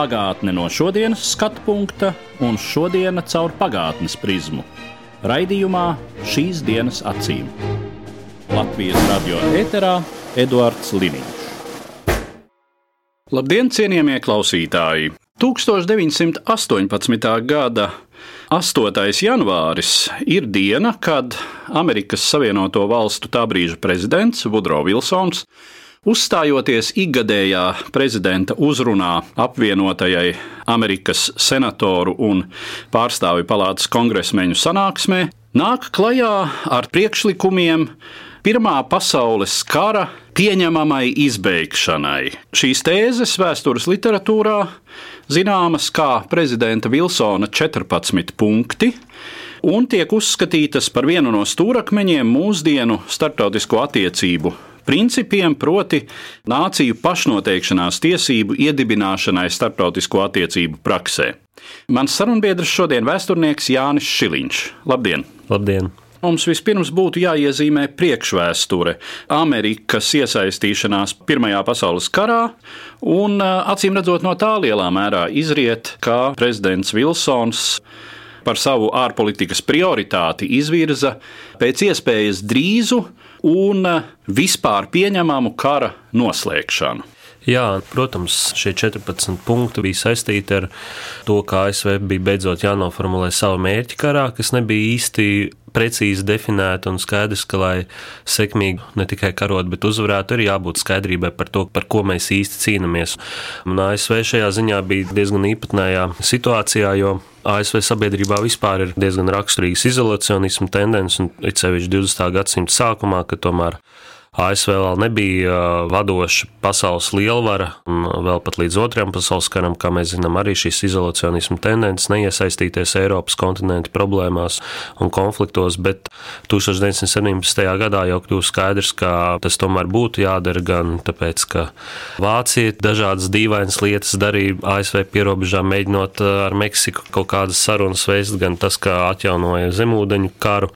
Pagātne no šodienas skatu punkta un šodienas caur pagātnes prizmu. Raidījumā šīs dienas acīm. Latvijas radio eterā Eduards Liniņš. Labdien, cienījamie klausītāji! 1918. gada 8. janvāris ir diena, kad Amerikas Savienoto Valstu tā brīža prezidents Vudro Vilsons, uzstājoties ikgadējā prezidenta uzrunā apvienotajai Amerikas senatoru un pārstāvju palātas kongresmeņu sanāksmē, nāk klajā ar priekšlikumiem Pirmā pasaules kara pieņemamai izbeigšanai. Šīs tēzes vēstures literatūrā zināmas kā prezidenta Vilsona 14 punkti, un tiek uzskatītas par vienu no stūrakmeņiem mūsdienu starptautisko attiecību principiem, proti, nāciju pašnoteikšanās tiesību iedibināšanai starptautisko attiecību praksē. Mans sarunbiedrs šodien ir vēsturnieks Jānis Šiliņš. Labdien! Labdien! Mums vispirms būtu jāiezīmē priekšvēsture Amerikas iesaistīšanās Pirmajā pasaules karā, un acīm redzot, no tā lielā mērā izriet, ka prezidents Vilsons par savu ārpolitikas prioritāti izvirza pēc iespējas drīzu un vispār pieņemamu kara noslēgšanu. Jā, protams, šie 14 punkti bija saistīti ar to, ka ASV bija beidzot jānoformulē savu mērķi karā, kas nebija īsti precīzi definēta un skaidrs, ka, lai sekmīgi ne tikai karot, bet uzvarētu, ir jābūt skaidrībai par to, par ko mēs īsti cīnāmies. Un ASV šajā ziņā bija diezgan īpatnējā situācijā, jo ASV sabiedrībā vispār ir diezgan raksturīgas izolacionisma tendences, un it sevišķi 20. gadsimta sākumā, kad tomēr ASV vēl nebija vadoša pasaules lielvara, un vēl pat līdz otrajam pasaules karam, kā mēs zinām, arī šīs izolacionisma tendences neiesaistīties Eiropas kontinentu problēmās un konfliktos, bet 1917. gadā jau kļūst skaidrs, ka tas tomēr būtu jādara gan tāpēc, ka Vācija dažādas dīvainas lietas darīja ASV pierobežā, mēģinot ar Meksiku kaut kādas sarunas veist, gan tas, kā atjaunoja zemūdeņu karu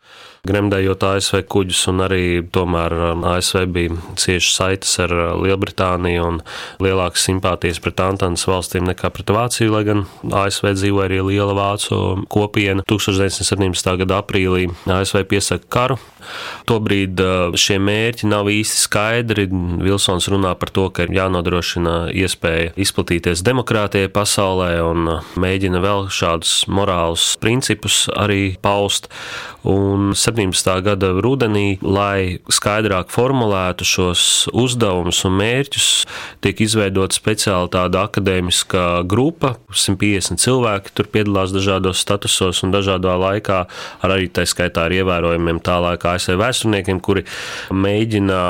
gremdējot ASV kuģus, un arī tomēr um, ASV bija cieši saites ar uh, Lielbritāniju un lielākas simpātijas pret Antānas valstīm nekā pret Vāciju, lai gan ASV dzīvoja arī liela vācu kopiena. 1917. gada aprīlī ASV piesaka karu. Tobrīd uh, šie mērķi nav īsti skaidri. Vilsons runā par to, ka ir jānodrošina iespēja izplatīties demokrātijai pasaulē un uh, mēģina vēl šādus morālus principus arī paust. Un 17. Gada rudenī, lai skaidrāk formulētu šos uzdevumus un mērķus, tiek izveidota speciāla tāda akadēmiska grupa. 150 cilvēki tur piedalās dažādos statusos un dažādā laikā, ar arī tā skaitā ar ievērojumiem tā laika ASV vēsturniekiem, kuri mēģina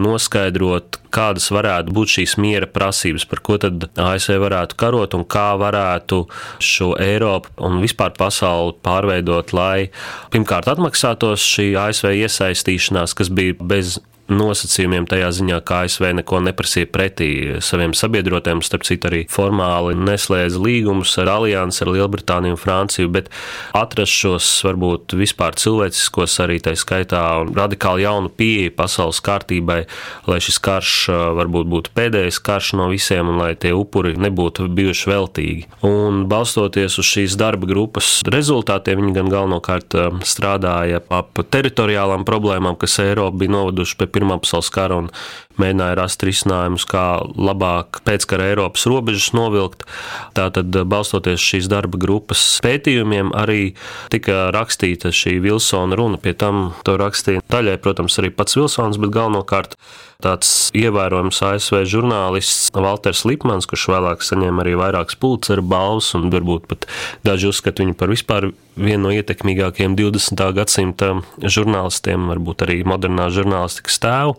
noskaidrot, kādas varētu būt šīs miera prasības, par ko tad ASV varētu karot un kā varētu šo Eiropu un vispār pasauli pārveidot, lai pirmkārt atmaksātos šī ASV iesaistīšanās, kas bija bez nosacījumiem tajā ziņā, ka ASV neko neprasīja pretī saviem sabiedrotiem, starp citu arī formāli neslēdza līgumus ar aliansi ar Lielbritāniju un Franciju, bet atrast šos varbūt vispār cilvēciskos arī tā skaitā un radikāli jaunu pieeju pasaules kārtībai, lai šis karš varbūt būtu pēdējais karš no visiem un lai tie upuri nebūtu bijuši veltīgi. Un balstoties uz šīs darba grupas rezultātiem, viņi gan galvenokārt strādāja ap teritoriālām problēmām, kas Eiropu bija novaduši pie Pirmā pasaules kara un mēģināja rast risinājumus, kā labāk pēckara Eiropas robežas novilkt. Tātad, balstoties šīs darba grupas pētījumiem, arī tika rakstīta šī Vilsona runa. Pie tam to rakstīja daļai, protams, arī pats Vilsons, bet galvenokārt tāds ievērojams ASV žurnālists Walters Lipmans, kurš vēlāk saņēma arī vairākas pulcera balvas, un varbūt pat daži uzskata viņu par vispār vienu no ietekmīgākajiem 20. gadsimta žurnālistiem, varbūt arī modernā žurnālistikas tēvu.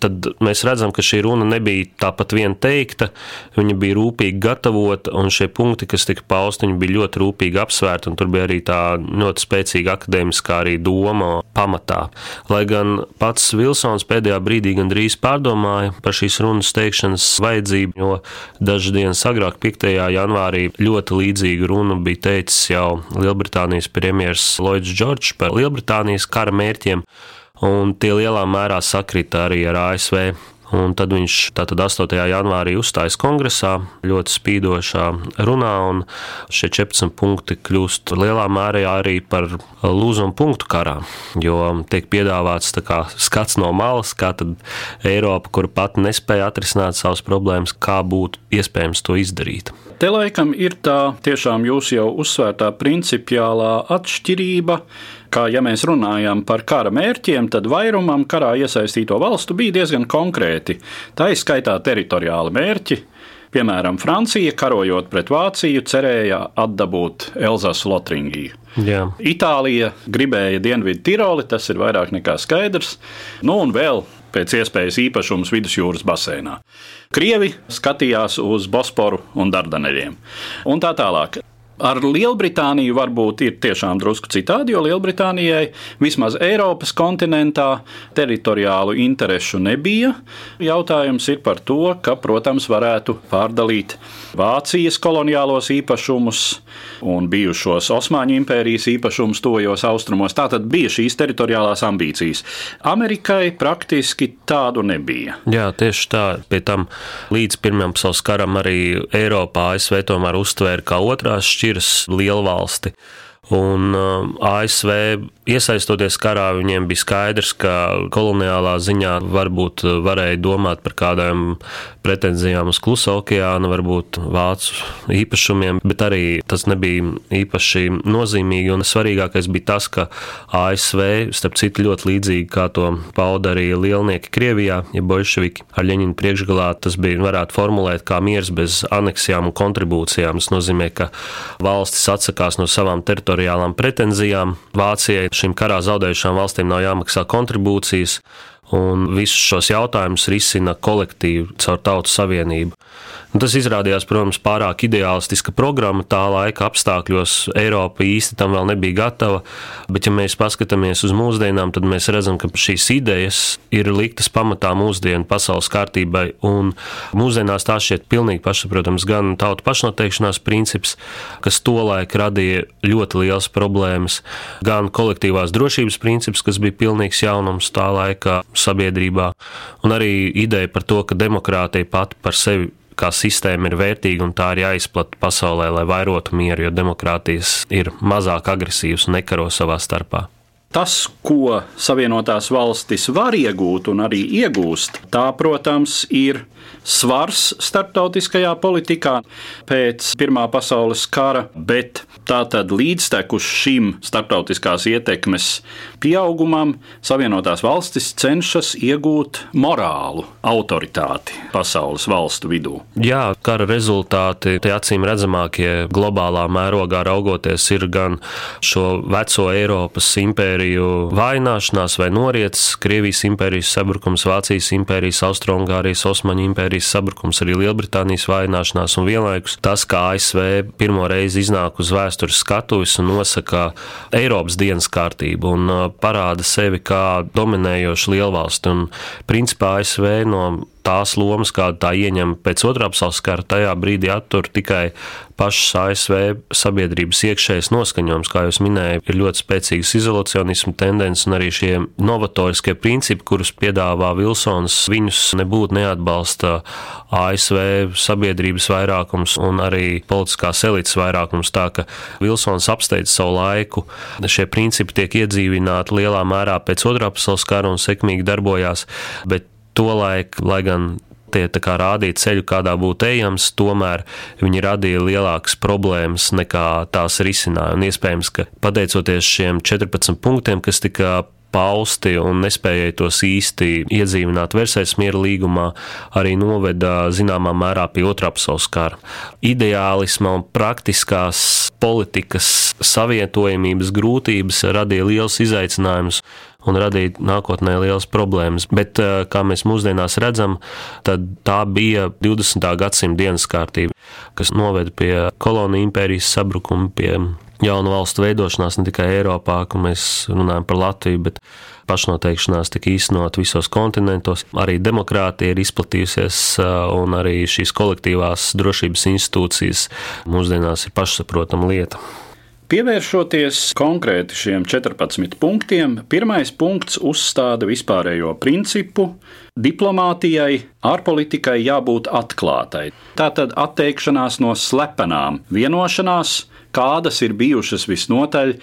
Tad mēs redzam, ka šī runa nebija tāpat vien teikta, viņa bija rūpīgi gatavota, un šie punkti, kas tika pausti, bija ļoti rūpīgi apsvērti, un tur bija arī tā ļoti spēcīga akadēmiskā arī doma pamatā. Lai gan pats Vilsons pēdējā brīdī gandrīz pārdomāja par šīs runas teikšanas vajadzību, jo dažas dienas agrāk, 5. janvārī, ļoti līdzīgu runu bija teicis jau Lielbritānijas premjerministrs Lloyds Džordžs par Lielbritānijas kara mērķiem, un tie lielā mērā sakrita arī ar ASV. Un tad viņš tātad 8. janvārī uzstājas kongresā, ļoti spīdošā runā, un šie 14 punkti kļūst lielā mērā arī par lūzumu punktu karā, jo tiek piedāvāts kā, skats no malas, kā tad Eiropa, kura pati nespēja atrisināt savas problēmas, kā būtu iespējams to izdarīt. Te laikam ir tā tiešām jūs jau uzsvērtā principiālā atšķirība, ka, ja mēs runājam par kara mērķiem, tad vairumam karā iesaistīto valstu bija diezgan konkrēti. Tā izskaitā teritoriāli mērķi. Piemēram, Francija, karojot pret Vāciju, cerēja atdabūt Elzasu Lotringiju. Jā. Itālija gribēja Dienvidu Tiroli, tas ir vairāk nekā skaidrs. Nu, un vēl pēc iespējas īpašums vidusjūras basēnā. Krievi skatījās uz Bosporu un Dardaneļiem un tā tālāk. Ar Lielbritāniju varbūt ir tiešām drusku citādi, jo Lielbritānijai vismaz Eiropas kontinentā teritoriālu interešu nebija. Jautājums ir par to, ka, protams, varētu pārdalīt Vācijas koloniālos īpašumus un bijušos Osmaņu impērijas īpašumus tojos austrumos. Tā tad bija šīs teritoriālās ambīcijas. Amerikai praktiski tādu nebija. Jā, tieši tā. Pie tam līdz Pirmajam pasaules karam arī Eiropā ASV tomēr uztvēra kā otrās šķiras šķiras lielvalsti. Un um, ASV iesaistoties karā, viņiem bija skaidrs, ka koloniālā ziņā varbūt varēja domāt par kādām pretenzijām uz Klusa okeāna, varbūt vācu īpašumiem, bet arī tas nebija īpaši nozīmīgi. Un svarīgākais bija tas, ka ASV, starp citu, ļoti līdzīgi kā to pauda arī lielnieki Krievijā, ja bolševiki ar Ļeņinu priekšgalā, tas bija varētu formulēt kā miers bez aneksijām un kontribūcijām. Tas nozīmē, ka valstis atsakās no savām teritorijām teritoriālām pretenzijām. Vācijai šīm karā zaudējušām valstīm nav jāmaksā kontribūcijas, un visus šos jautājumus risina kolektīvi caur Tautu Savienību. Un tas izrādījās, protams, pārāk ideālistiska programma tā laika apstākļos. Eiropa īsti tam vēl nebija gatava, bet, ja mēs paskatāmies uz mūsdienām, tad mēs redzam, ka šīs idejas ir liktas pamatā mūsdienu pasaules kārtībai. Un mūsdienās tā šķiet pilnīgi pašsaprotams gan tautu pašnoteikšanās princips, kas tolaik radīja ļoti liels problēmas, gan kolektīvās drošības princips, kas bija pilnīgs jaunums tā laika sabiedrībā, un arī ideja par to, ka demokrātija pati par sevi kā sistēma ir vērtīga un tā ir jāizplata pasaulē, lai vairotu mieru, jo demokrātijas ir mazāk agresīvas un nekaro savā starpā. Tas, ko Savienotās valstis var iegūt un arī iegūst, tā, protams, ir svars starptautiskajā politikā pēc Pirmā pasaules kara, bet tātad līdztekus šim starptautiskās ietekmes pieaugumam Savienotās valstis cenšas iegūt morālu autoritāti pasaules valstu vidū. Jā, kara rezultāti, tie acīm redzamākie globālā mērogā raugoties, ir gan šo veco Eiropas impēriju vājināšanās vai noriets, Krievijas impērijas sabrukums, Vācijas impērijas, Austrumgārijas, Osmaņu impērijas sabrukums, arī Lielbritānijas vājināšanās un vienlaikus tas, kā ASV pirmo reizi iznāk uz vēstures skatuves un nosaka Eiropas dienas kārtību. Un parāda sevi kā dominējošu lielvalsti. Un, principā ASV no tās lomas, kādu tā ieņem pēc otrā pasaules kara, tajā brīdī attur tikai pašas ASV sabiedrības iekšējais noskaņojums, kā jūs minējāt, ir ļoti spēcīgas izolacionismu tendences un arī šie novatoriskie principi, kurus piedāvā Vilsons, viņus nebūtu neatbalsta ASV sabiedrības vairākums un arī politiskās elites vairākums. Tā ka Vilsons apsteidz savu laiku, šie principi tiek iedzīvināti lielā mērā pēc otrā pasaules kara un sekmīgi darbojās, bet tolaik, lai gan tie rādīja ceļu, kādā būtu ejams, tomēr viņi radīja lielākas problēmas nekā tās risināja. Un iespējams, ka pateicoties šiem 14 punktiem, kas tika pausti un nespējai tos īsti iedzīvināt Versailles miera līgumā, arī noveda zināmā mērā pie otrā pasaules kara. Ideālisma un praktiskās politikas savietojamības grūtības radīja liels izaicinājums un radīja nākotnē liels problēmas. Bet, eh, kā mēs mūsdienās redzam, tā bija 20. gadsimta dienas kārtība, kas noveda pie koloniju impērijas sabrukuma, pie jaunu valstu veidošanās ne tikai Eiropā, kur mēs runājam par Latviju, bet pašnoteikšanās tika īstenot visos kontinentos. Arī demokrātija ir izplatījusies, eh, un arī šīs kolektīvās drošības institūcijas mūsdienās ir pašsaprotama lieta. Pievēršoties konkrēti šiem 14 punktiem, pirmais punkts uzstāda vispārējo principu. Diplomātijai, ārpolitikai jābūt atklātai. Tātad atteikšanās no slepenām vienošanās, kādas ir bijušas visnotaļ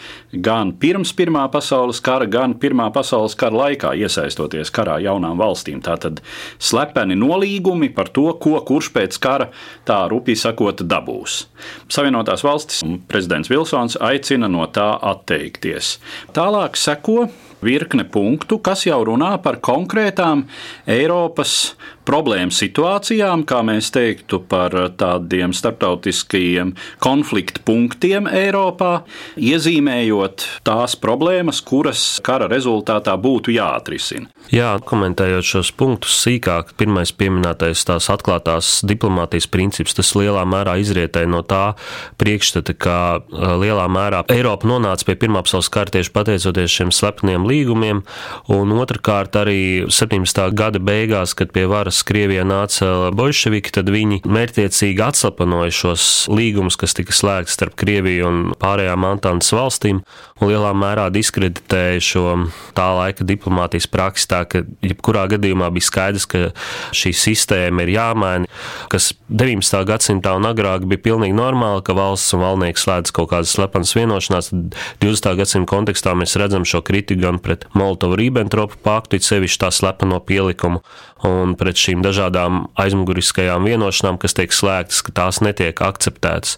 gan pirms Pirmā pasaules kara, gan Pirmā pasaules kara laikā, iesaistoties karā jaunām valstīm. Tātad slepeni nolīgumi par to, ko kurš pēc kara tā rupi sakot dabūs. Savienotās valstis un prezidents Vilsons aicina no tā atteikties. Tālāk seko virkne punktu, kas jau runā par konkrētām Eiropas problēmu situācijām, kā mēs teiktu, par tādiem starptautiskajiem konfliktu punktiem Eiropā, iezīmējot tās problēmas, kuras kara rezultātā būtu jāatrisina. Jā, komentējot šos punktus sīkāk, pirmais pieminētais tās atklātās diplomātijas princips, tas lielā mērā izrietēja no tā priekšstata, ka lielā mērā Eiropa nonāca pie Pirmā pasaules kara tieši pateicoties šiem slepeniem līgumiem, un otrkārt arī 17. gada beigās, kad pie varas Krievijā nāca bolševiki, tad viņi mērķtiecīgi atslapanoja šos līgumus, kas tika slēgti starp Krieviju un pārējām Antānas valstīm, un lielā mērā diskreditēja šo tā laika diplomātijas praksi, tā ka jebkurā gadījumā bija skaidrs, ka šī sistēma ir jāmaina, kas 19. gadsimtā un agrāk bija pilnīgi normāli, ka valsts un valdnieks slēdz kaut kādas slepenas vienošanās, tad 20. gadsimta kontekstā mēs redzam šo kritiku gan pret Molotovu-Ribbentropu paktu, it sevišķi tā slepeno pielikumu, un pret šīm dažādām aizmuguriskajām vienošanām, kas tiek slēgtas, ka tās netiek akceptētas.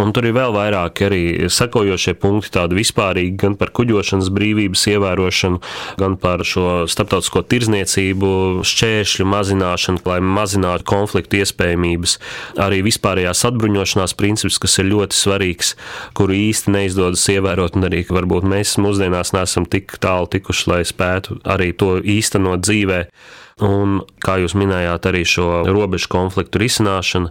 Un tur ir vēl vairāk arī sekojošie punkti, tādi vispārīgi, gan par kuģošanas brīvības ievērošanu, gan par šo starptautisko tirzniecību, šķēršļu mazināšanu, lai mazinātu konfliktu iespējamības. Arī vispārējās atbruņošanās princips, kas ir ļoti svarīgs, kuru īsti neizdodas ievērot, un arī varbūt mēs mūsdienās neesam tik tālu tikuši, lai spētu arī to īstenot dzīvē. Un, kā jūs minējāt, arī šo robežu konfliktu risināšanu,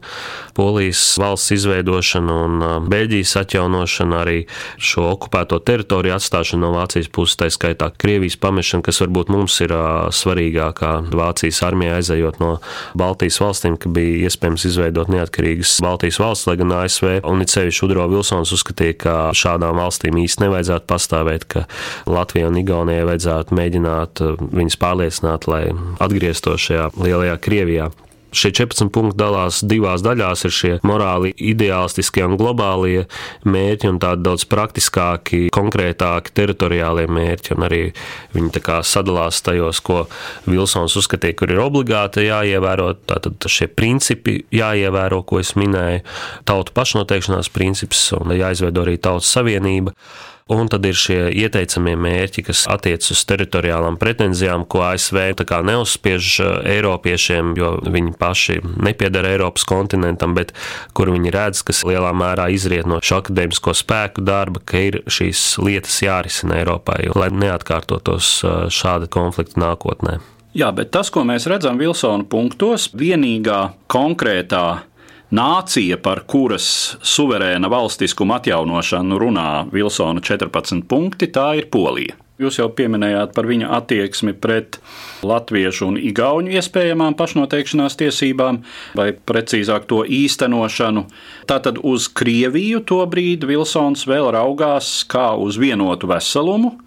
Polijas valsts izveidošanu un Beļģijas atjaunošanu, arī šo okupēto teritoriju atstāšanu no Vācijas puses, tā skaitā Krievijas pamešana, kas varbūt mums ir svarīgākā Vācijas armijā aizejot no Baltijas valstīm, ka bija iespējams izveidot neatkarīgas Baltijas valsts, lai gan ASV un it sevišķi Udro Vilsons uzskatīja, ka šādām valstīm īsti nevajadzētu pastāvēt, ka Latvijai un Igaunijai vajadzētu mēģināt viņus pārliecināt, lai atgrieztos atgrieztos šajā lielajā Krievijā. Šie 14 punkti dalās divās daļās. Ir šie morāli ideālistiskie un globālie mērķi, un tādi daudz praktiskāki, konkrētāki teritoriālie mērķi. Un arī viņi sadalās tajos, ko Vilsons uzskatīja, kur ir obligāti jāievēro. Tātad šie principi jāievēro, ko es minēju, tautu pašnoteikšanās princips un jāizveido arī tautas savienība. Un tad ir šie ieteicamie mērķi, kas attiecas uz teritoriālām pretenzijām, ko ASV neuzspiež uh, Eiropiešiem, jo viņi paši nepiedara Eiropas kontinentam, bet kur viņi redz, kas lielā mērā izriet no šo akadēmisko spēku darba, ka ir šīs lietas jārisina Eiropai, lai neatkārtotos uh, šāda konflikta nākotnē. Jā, bet tas, ko mēs redzam Vilsona punktos, vienīgā konkrētā nācija, par kuras suverēna valstiskuma atjaunošanu runā Vilsona 14 punkti, tā ir Polija. Jūs jau pieminējāt par viņa attieksmi pret latviešu un igauņu iespējamām pašnoteikšanās tiesībām, vai precīzāk to īstenošanu. Tātad uz Krieviju tobrīd Vilsons vēl raugās kā uz vienotu veselumu,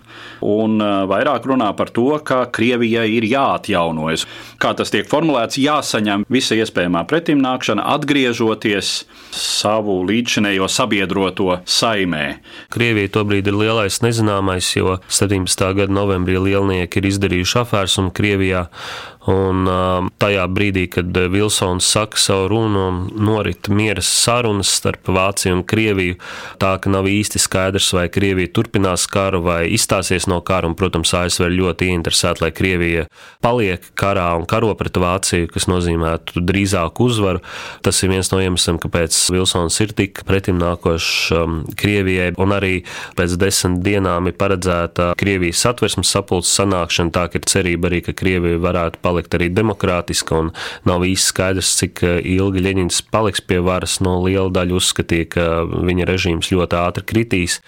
un vairāk runā par to, ka Krievijai ir jāatjaunojas. Kā tas tiek formulēts, jāsaņem visa iespējamā pretimnākšana, atgriežoties savu līdzinējo sabiedroto saimē. Krievija tobrīd ir lielais nezināmais, jo 17. gada novembrī lielnieki ir izdarījuši afērs un Krievijā Un tajā brīdī, kad Vilsons saka savu runu, norit miera sarunas starp Vāciju un Krieviju, tā ka nav īsti skaidrs, vai Krievija turpinās karu vai izstāsies izstāsies no kara, un, protams, ASV ir ļoti ieinteresēta, lai Krievija paliek karā un karo pret Vāciju, kas nozīmētu drīzāku uzvaru. Tas ir viens no iemesliem, kāpēc Vilsons ir tik pretimnākošs um, Krievijai, un arī pēc desmit dienām ir paredzēta Krievijas satversmes sapulces sanākšana, tā ka ir cerība arī, ka Krievija varētu palikt arī demokrātiska, un nav īsti skaidrs, cik uh, ilgi Ļeņins paliks pie varas. No liela daļa uzskatīja, ka viņa režīms ļoti ātri kritīs,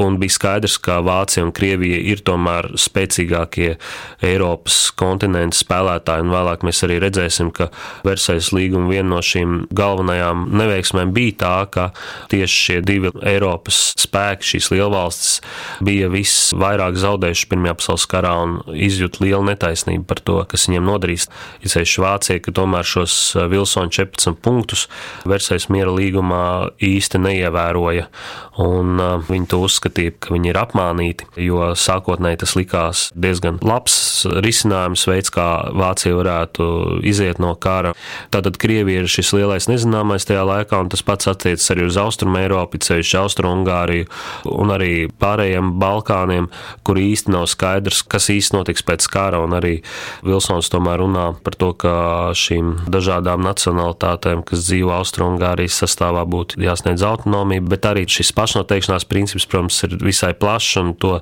un bija skaidrs, ka Vācija un Krievija ir tomēr spēcīgākie Eiropas kontinenta spēlētāji, un vēlāk mēs arī redzēsim, ka Versailles līguma viena no šīm galvenajām neveiksmēm bija tā, ka tieši šie divi Eiropas spēki, šīs lielvalstis, bija visvairāk zaudējuši Pirmajā pasaules karā un izjūt lielu netaisnību par to, kas viņiem nodarīs. Izceļš Vācija, ka tomēr šos Vilsona 14 punktus Versailles miera līgumā īsti neievēroja, un viņi to uzskatīja, ka viņi ir apmānīti, jo sākotnēji tas likās diezgan labs risinājums, veids, kā Vācija varētu iziet no kara. Tātad Krievija ir šis lielais nezināmais tajā laikā, un tas pats attiecas arī uz Austrumu Eiropu, ceļš Austrumungāriju un arī pārējiem Balkāniem, kur īsti nav skaidrs, kas īsti notiks pēc kara, un arī Vilsons tomēr runā par to, ka šīm dažādām nacionalitātēm, kas dzīvo Austrumungārijas sastāvā, būtu jāsniedz autonomija, bet arī šis pašnoteikšanās princips, protams, ir visai plašs un to,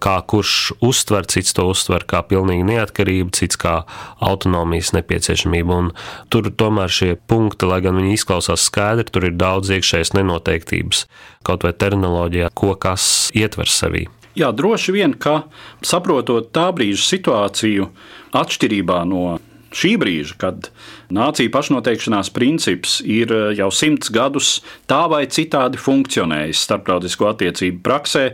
kā kurš uztver, cits to uztver kā pilnīgi neatkarību, cits kā autonomijas nepieciešamību. Un tur tomēr šie punkti, lai gan viņi izklausās skaidri, tur ir daudz iekšējas nenoteiktības, kaut vai terminoloģijā, ko kas ietver sevī. Jā, droši vien, ka saprotot tā brīža situāciju, atšķirībā no šī brīža, kad nācija pašnoteikšanās princips ir eh, jau simts gadus tā vai citādi funkcionējis starptautisko attiecību praksē,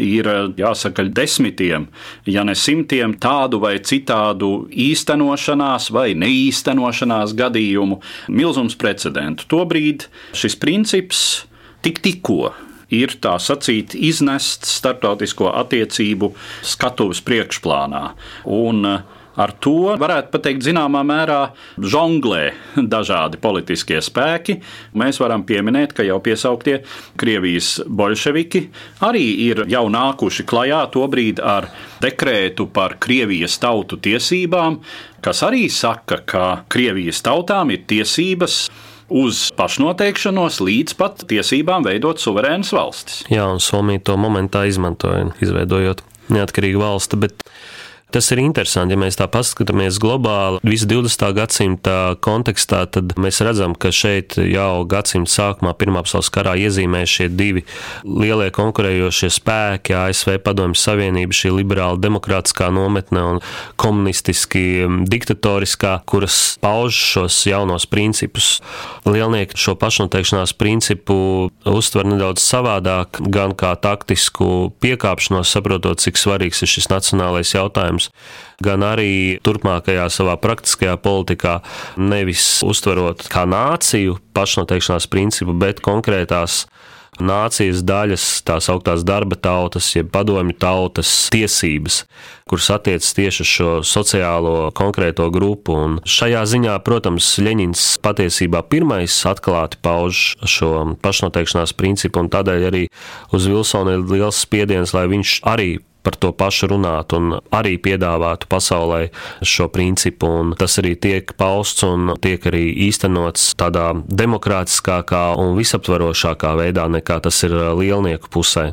ir eh, jāsaka desmitiem, ja ne simtiem tādu vai citādu īstenošanās vai neīstenošanās gadījumu, milzums precedentu. Tobrīd šis princips tik tikko ir tā sacīt iznests starptautisko attiecību skatuves priekšplānā. Un Ar to varētu pateikt, zināmā mērā žonglē dažādi politiskie spēki. Mēs varam pieminēt, ka jau piesauktie Krievijas bolševiki arī ir jau nākuši klajā tobrīd ar dekrētu par Krievijas tautu tiesībām, kas arī saka, ka Krievijas tautām ir tiesības uz pašnoteikšanos līdz pat tiesībām veidot suverēnas valstis. Jā, un Somija to momentā izmantoja, izveidojot neatkarīgu valsti. Bet Tas ir interesanti, ja mēs tā paskatāmies globāli, visu 20. gadsimta kontekstā, tad mēs redzam, ka šeit jau gadsimta sākumā, Pirmā pasaules karā iezīmē šie divi lielie konkurējošie spēki - ASV Padomju Savienība, šī liberāla demokrātiskā nometne un komunistiski diktatoriskā, kuras pauž šos jaunos principus. Lielnieki šo pašnoteikšanās principu uztver nedaudz savādāk, gan kā taktisku piekāpšanos, saprotot, cik svarīgs ir šis nacionālais jautājums jautājums, gan arī turpmākajā savā praktiskajā politikā nevis uztverot kā nāciju pašnoteikšanās principu, bet konkrētās nācijas daļas, tās augtās darba tautas, jeb padomju tautas tiesības, kuras attiecas tieši uz šo sociālo konkrēto grupu. Un šajā ziņā, protams, Ļeņins patiesībā pirmais atklāti pauž šo pašnoteikšanās principu, un tādēļ arī uz Vilsonu ir liels spiediens, lai viņš arī par to pašu runāt un arī piedāvātu pasaulē šo principu. Un tas arī tiek pausts un tiek arī īstenots tādā demokrātiskākā un visaptvarošākā veidā nekā tas ir lielnieku pusē.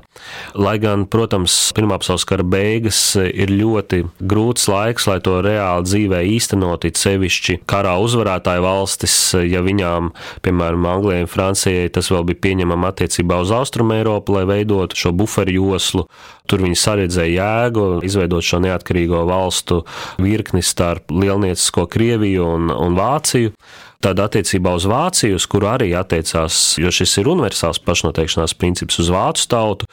Lai gan, protams, Pirmā pasaules kara beigas ir ļoti grūts laiks, lai to reāli dzīvē īstenot, it sevišķi karā uzvarētāju valstis, ja viņām, piemēram, Anglijai un Francijai, tas vēl bija pieņemama attiecībā uz Austrumu Eiropu, lai veidotu šo buferu joslu. Tur viņi saredzēja jēgu izveidot šo neatkarīgo valstu virkni starp lielniecisko Krieviju un, un Vāciju. Tad attiecībā uz Vāciju, uz kuru arī attiecās, jo šis ir universāls pašnoteikšanās princips uz vācu tautu,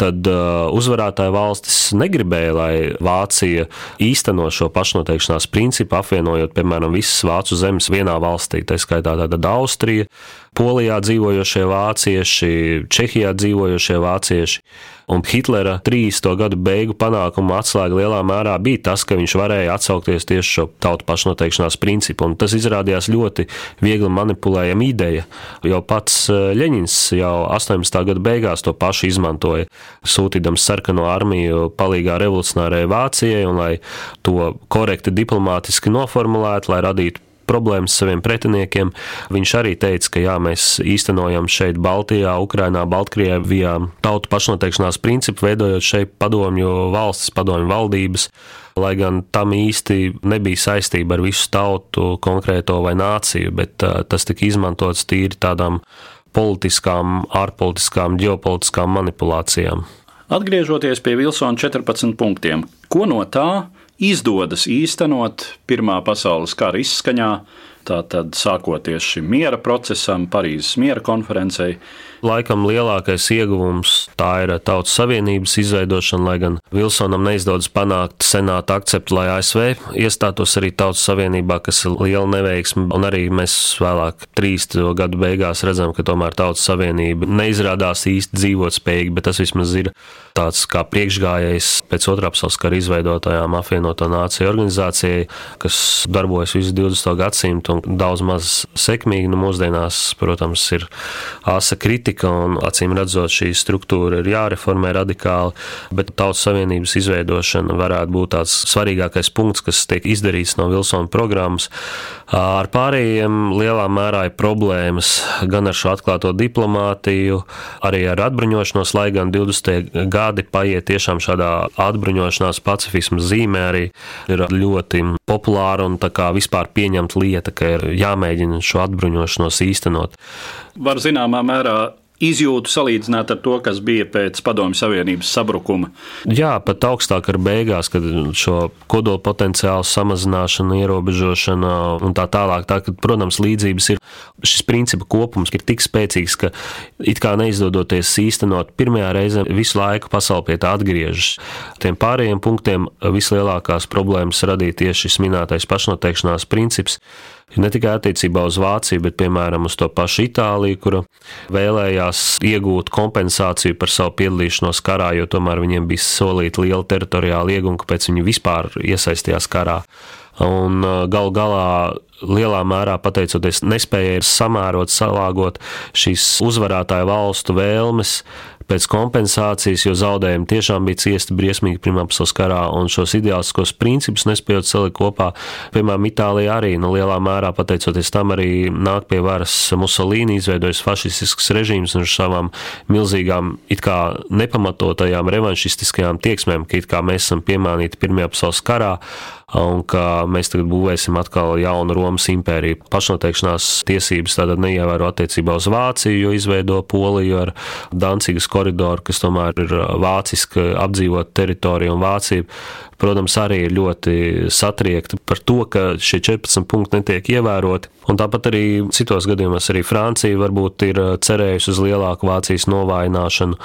tad uh, uzvarētāja valstis negribēja, lai Vācija īsteno šo pašnoteikšanās principu, apvienojot, piemēram, visas vācu zemes vienā valstī. Tā skaitā tāda Austrija, Polijā dzīvojošie vācieši, Čehijā dzīvojošie vācieši. Un Hitlera 30. gadu beigu panākumu atslēga lielā mērā bija tas, ka viņš varēja atsaukties tieši šo tautu pašnoteikšanās principu. Un tas izrādījās ļoti viegli manipulējama ideja, jo pats eh, Ļeņins jau 18. gada beigās to pašu izmantoja, sūtījams sarkano armiju palīgā revolucionārajai Vācijai, un lai to korekti diplomātiski noformulētu, lai radītu problēmas saviem pretiniekiem. Viņš arī teica, ka jā, mēs īstenojam šeit Baltijā, Ukrainā, Baltkrievijā tautu pašnoteikšanās principu, veidojot šeit padomju valstis, padomju valdības. Lai gan tam īsti nebija saistība ar visu tautu, konkrēto vai nāciju, bet uh, tas tika izmantots tīri tādām politiskām, ārpolitiskām, ģeopolitiskām manipulācijām. Atgriežoties pie Vilsona 14 punktiem, ko no tā izdodas īstenot Pirmā pasaules kara izskaņā, tātad sākoties šim miera procesam, Parīzes miera konferencei, Laikam lielākais ieguvums tā ir Tautas Savienības izveidošana, lai gan Vilsonam neizdodas panākt senāta akceptu, lai ASV iestātos arī Tautas Savienībā, kas ir liela neveiksme. Un arī mēs vēlāk, 30. gadu beigās, redzam, ka tomēr Tautas Savienība neizrādās īsti dzīvot spējīgi, bet tas vismaz ir tāds kā priekšgājējs pēc otrā pasaules kara izveidotajām apvienoto nāciju organizācijai, kas darbojas visu 20. gadsimtu un daudz maz sekmīgi. Nu, mūsdienās, protams, ir asa kritika kritika, un acīm redzot, šī struktūra ir jāreformē radikāli, bet Tautas Savienības izveidošana varētu būt tāds svarīgākais punkts, kas tiek izdarīts no Vilsona programmas. Ar pārējiem lielā mērā ir problēmas gan ar šo atklāto diplomātiju, arī ar atbruņošanos, lai gan 20. gadi paiet tiešām šādā atbruņošanās pacifismu zīmē arī ir ļoti populāra un tā kā vispār pieņemta lieta, ka ir jāmēģina šo atbruņošanos īstenot. Var zināmā mērā izjūtu salīdzināt ar to, kas bija pēc Padomju Savienības sabrukuma. Jā, pat augstāk ar beigās, kad šo kodola potenciālu samazināšana, ierobežošana un tā tālāk. Tā, kad, protams, līdzības ir šis principa kopums ir tik spēcīgs, ka it kā neizdodoties īstenot pirmajā reizē, visu laiku pasauli pie tā atgriežas. Tiem pārējiem punktiem vislielākās problēmas radīja tieši šis minētais pašnoteikšanās princips ne tikai attiecībā uz Vāciju, bet piemēram uz to pašu Itāliju, kura vēlējās iegūt kompensāciju par savu piedalīšanos karā, jo tomēr viņiem bija solīta liela teritoriāla ieguma, kāpēc viņi vispār iesaistījās karā. Un uh, gal galā lielā mērā pateicoties nespējai samērot, salāgot šīs uzvarētāju valstu vēlmes pēc kompensācijas, jo zaudējumi tiešām bija ciesti briesmīgi Pirmā pasaules karā, un šos ideāliskos principus nespējot salikt kopā. Piemēram, Itālijā arī nu, lielā mērā pateicoties tam arī nāk pie varas Musolīni, izveidojas fašistisks režīms ar savām milzīgām, it kā nepamatotajām revanšistiskajām tieksmēm, ka it kā mēs esam piemānīti Pirmajā pasaules karā un ka mēs tagad būvēsim atkal jaunu Romas impēriju. Pašnoteikšanās tiesības tātad neievēro attiecībā uz Vāciju, jo izveido Poliju ar Dancigas koridoru, kas tomēr ir vāciska apdzīvota teritorija un Vācija protams, arī ir ļoti satriekta par to, ka šie 14 punkti netiek ievēroti. Un tāpat arī citos gadījumos arī Francija varbūt ir uh, cerējusi uz lielāku Vācijas novājināšanu.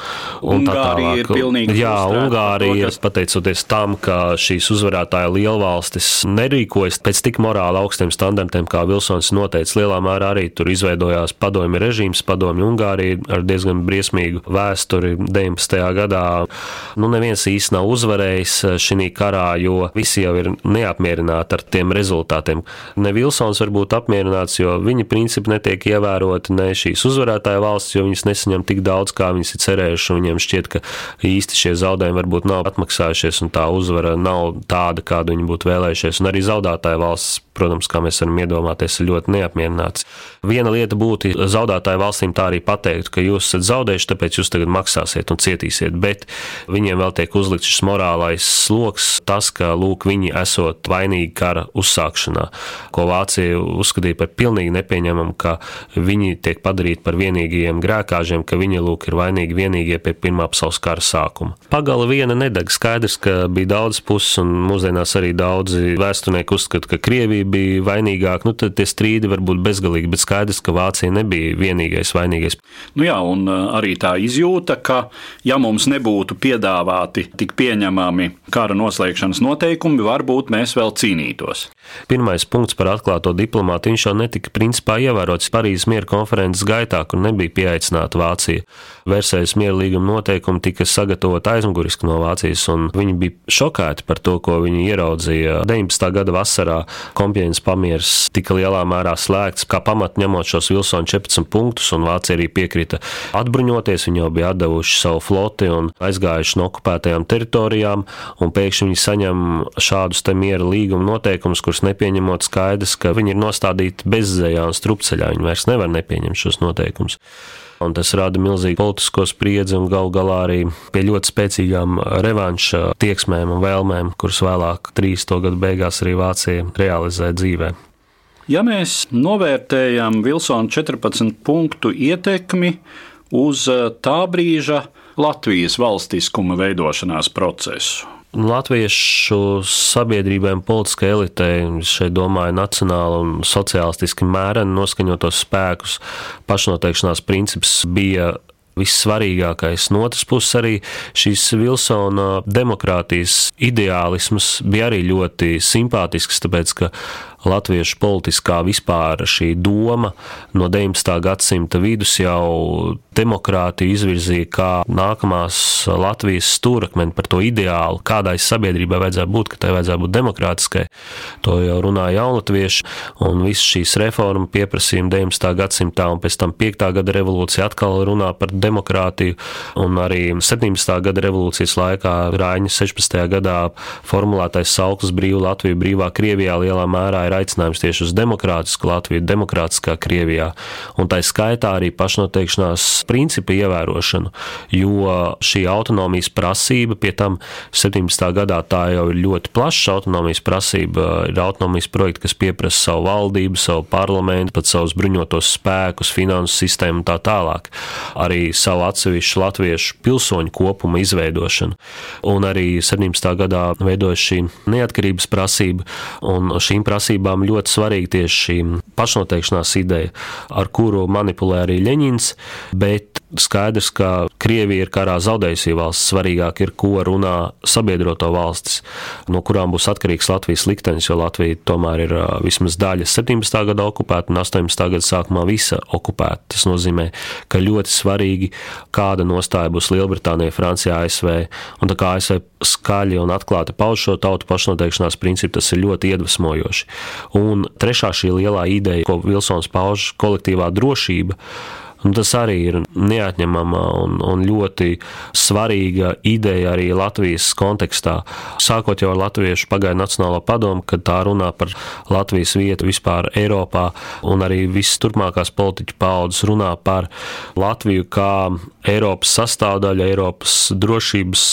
Ungārija ir pilnīgi Jā, Ungārija ir pateicoties tam, ka šīs uzvarētāja lielvalstis nerīkojas pēc tik morāli augstiem standartiem, kā Vilsons noteica. Lielā mērā arī tur izveidojās padomju režīms, padomju Ungārija ar diezgan briesmīgu vēsturi 19. gadā. Nu, neviens īsti nav uzvarējis uh, šī karā, jo visi jau ir neapmierināti ar tiem rezultātiem. Ne Vilsons var būt apmierināts jo viņa principi netiek ievēroti ne šīs uzvarētāja valsts, jo viņas nesaņem tik daudz, kā viņas ir cerējušas. Viņiem šķiet, ka īsti šie zaudējumi varbūt nav atmaksājušies, un tā uzvara nav tāda, kādu viņi būtu vēlējušies. Un arī zaudētāja valsts, protams, kā mēs varam iedomāties, ir ļoti neapmierināts. Viena lieta būtu zaudētāju valstīm tā arī pateikt, ka jūs esat zaudējuši, tāpēc jūs tagad maksāsiet un cietīsiet, bet viņiem vēl tiek uzlikts šis morālais sloks, tas, ka lūk, viņi esot vainīgi kara uzsākšanā, ko Vācija uzskatīja par pilnīgi nepieņemamu, ka viņi tiek padarīti par vienīgajiem grēkāžiem, ka viņi lūk ir vainīgi vienīgie pie Pirmā pasaules kara sākuma. Pagala viena nedeg. Skaidrs, ka bija daudz puses, un mūsdienās arī daudzi vēsturnieki uzskata, ka Krievija bija vainīgāka. Nu, tad tie strīdi var būt bezgalīgi, bet skaidrs, ka Vācija nebija vienīgais vainīgais. Nu jā, un uh, arī tā izjūta, ka ja mums nebūtu piedāvāti tik pieņemami kara noslēgšanas noteikumi, varbūt mēs vēl cīnītos. Pirmais punkts par atklāto diplomātu, viņš jau netika principā ievērots Parīzes miera konferences gaitā, kur nebija pieaicināta Vācija. Versējas miera līguma noteikumi tika sagatavoti aizmuguriski no Vācijas, un viņi bija šokēti par to, ko viņi ieraudzīja. 19. gada vasarā Kompienas pamieris tika lielā mērā slēgts, kā pamat ņemot šos Vilsona 14 punktus, un Vācija arī piekrita atbruņoties. Viņi jau bija atdevuši savu floti un aizgājuši no okupētajām teritorijām, un pēkšņi viņi saņem šādus te miera līguma noteikumus, kurus nepieņemot skaidrs, ka viņi ir nostādīti bezzējā un strupceļā. Viņi vairs nevar nepieņemt šos noteikumus. Un tas rada milzīgu politisko spriedzi un gal galā arī pie ļoti spēcīgām revanša tieksmēm un vēlmēm, kuras vēlāk, 30. gadu beigās, arī Vācija realizē dzīvē. Ja mēs novērtējam Vilsona 14 punktu ietekmi uz tā brīža Latvijas valstiskuma veidošanās procesu, Latviešu sabiedrībai un politiskai elitei, šeit domāju, nacionāli un sociālistiski mēreni noskaņotos spēkus, pašnoteikšanās princips bija vissvarīgākais. No otras puses, arī šīs Vilsona demokrātijas ideālisms bija arī ļoti simpātisks, tāpēc ka latviešu politiskā vispār šī doma no 19. gadsimta vidus jau demokrātiju izvirzīja kā nākamās Latvijas stūrakmeni par to ideālu, kādai sabiedrībai vajadzētu būt, ka tai vajadzētu būt demokrātiskai. To jau runāja jaunatvieši, un visas šīs reformu pieprasījumi 19. gadsimtā un pēc tam 5. gada revolūcija atkal runā par demokrātiju, un arī 17. gada revolūcijas laikā Rāņa 16. gadā formulētais sauklis brīvu Latviju, brīvā Krievijā lielā mērā ir aicinājums tieši uz demokrātisku Latviju, demokrātiskā Krievijā, un tā skaitā arī pašnoteikšanās principu ievērošanu, jo šī autonomijas prasība, pie tam 17. gadā tā jau ir ļoti plaša autonomijas prasība, ir autonomijas projekti, kas pieprasa savu valdību, savu parlamentu, pat savus bruņotos spēkus, finansu sistēmu un tā tālāk. Arī savu atsevišķu latviešu pilsoņu kopuma izveidošanu. Un arī 17. gadā veidojas šī neatkarības prasība, un šīm prasībām vērtībām ļoti svarīga tieši šī pašnoteikšanās ideja, ar kuru manipulē arī Ļeņins, bet skaidrs, ka Krievija ir karā zaudējusi valsts. Svarīgāk ir, ko runā sabiedroto valstis, no kurām būs atkarīgs Latvijas liktenis, jo Latvija tomēr ir vismaz daļa 17. gada okupēta un 18. gada sākumā visa okupēta. Tas nozīmē, ka ļoti svarīgi, kāda nostāja būs Lielbritānija, Francijā, ASV. Un tā kā ASV skaļi un atklāti pauž šo tautu pašnoteikšanās principu, tas ir ļoti iedvesmojoši. Un trešā šī lielā ideja, ko Vilsons pauž, kolektīvā drošība Un tas arī ir neatņemama un, un ļoti svarīga ideja arī Latvijas kontekstā. Sākot jau ar Latviešu pagaidu Nacionālo padomu, kad tā runā par Latvijas vietu vispār Eiropā, un arī visas turpmākās politiķu paudzes runā par Latviju kā Eiropas sastāvdaļu, Eiropas drošības,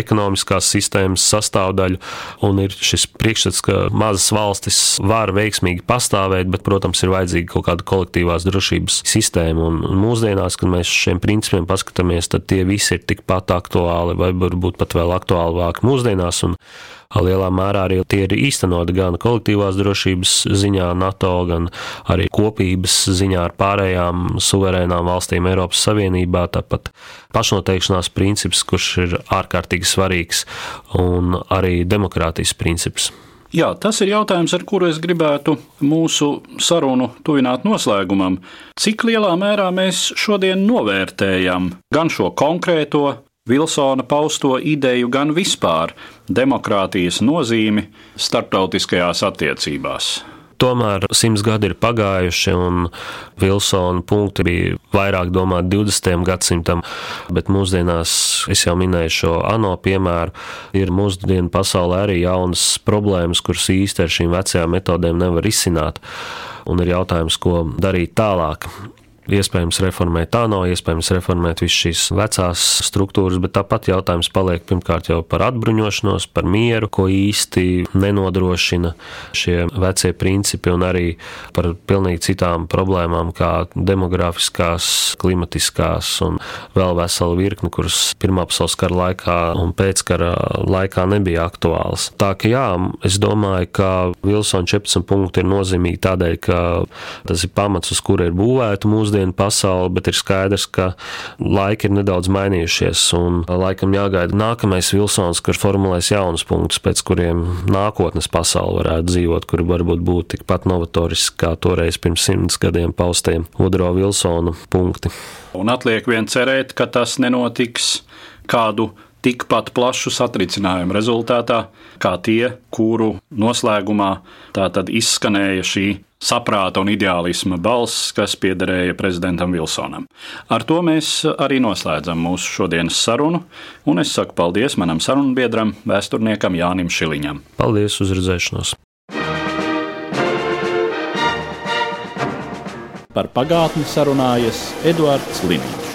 ekonomiskās sistēmas sastāvdaļu, un ir šis priekšstats, ka mazas valstis var veiksmīgi pastāvēt, bet, protams, ir vajadzīga kaut kāda kolektīvās drošības sistēma. Un, Un mūsdienās, kad mēs šiem principiem paskatāmies, tad tie visi ir tikpat aktuāli, vai varbūt pat vēl aktuālāk mūsdienās. Un lielā mērā arī tie ir īstenoti gan kolektīvās drošības ziņā, NATO, gan arī kopības ziņā ar pārējām suverēnām valstīm Eiropas Savienībā. Tāpat pašnoteikšanās princips, kurš ir ārkārtīgi svarīgs, un arī demokrātijas princips. Jā, tas ir jautājums, ar kuru es gribētu mūsu sarunu tuvināt noslēgumam. Cik lielā mērā mēs šodien novērtējam gan šo konkrēto Vilsona pausto ideju, gan vispār demokrātijas nozīmi starptautiskajās attiecībās? Tomēr simts gadi ir pagājuši, un Vilsona punkti bija vairāk domāti 20. gadsimtam, bet mūsdienās, es jau minēju šo ANO piemēru, ir mūsdienu pasaulē arī jaunas problēmas, kuras īsti ar šīm vecajām metodēm nevar izsināt. Un ir jautājums, ko darīt tālāk iespējams reformēt. Nav iespējams reformēt visas šīs vecās struktūras, bet tāpat jautājums paliek pirmkārt jau par atbruņošanos, par mieru, ko īsti nenodrošina šie vecie principi, un arī par pilnīgi citām problēmām, kā demografiskās, klimatiskās un vēl vesela virkni, kuras Pirmā pasaules kara laikā un pēckara laikā nebija aktuāls. Tā ka jā, es domāju, ka Vilsona 14 punkti ir nozīmīgi tādēļ, ka tas ir pamats, uz kura ir būvēta mūsdienu mūsdienu pasauli, bet ir skaidrs, ka laiki ir nedaudz mainījušies un laikam jāgaida nākamais Vilsons, kurš formulēs jaunus punktus, pēc kuriem nākotnes pasauli varētu dzīvot, kuri varbūt būtu tikpat novatoriski kā toreiz pirms simts gadiem paustie Udro Vilsona punkti. Un atliek vien cerēt, ka tas nenotiks kādu tikpat plašu satricinājumu rezultātā, kā tie, kuru noslēgumā tātad izskanēja šī saprāta un ideālisma balss, kas piederēja prezidentam Vilsonam. Ar to mēs arī noslēdzam mūsu šodienas sarunu, un es saku paldies manam sarunbiedram, vēsturniekam Jānim Šiliņam. Paldies, uzredzēšanos! Par pagātni sarunājas Eduards Līniņš.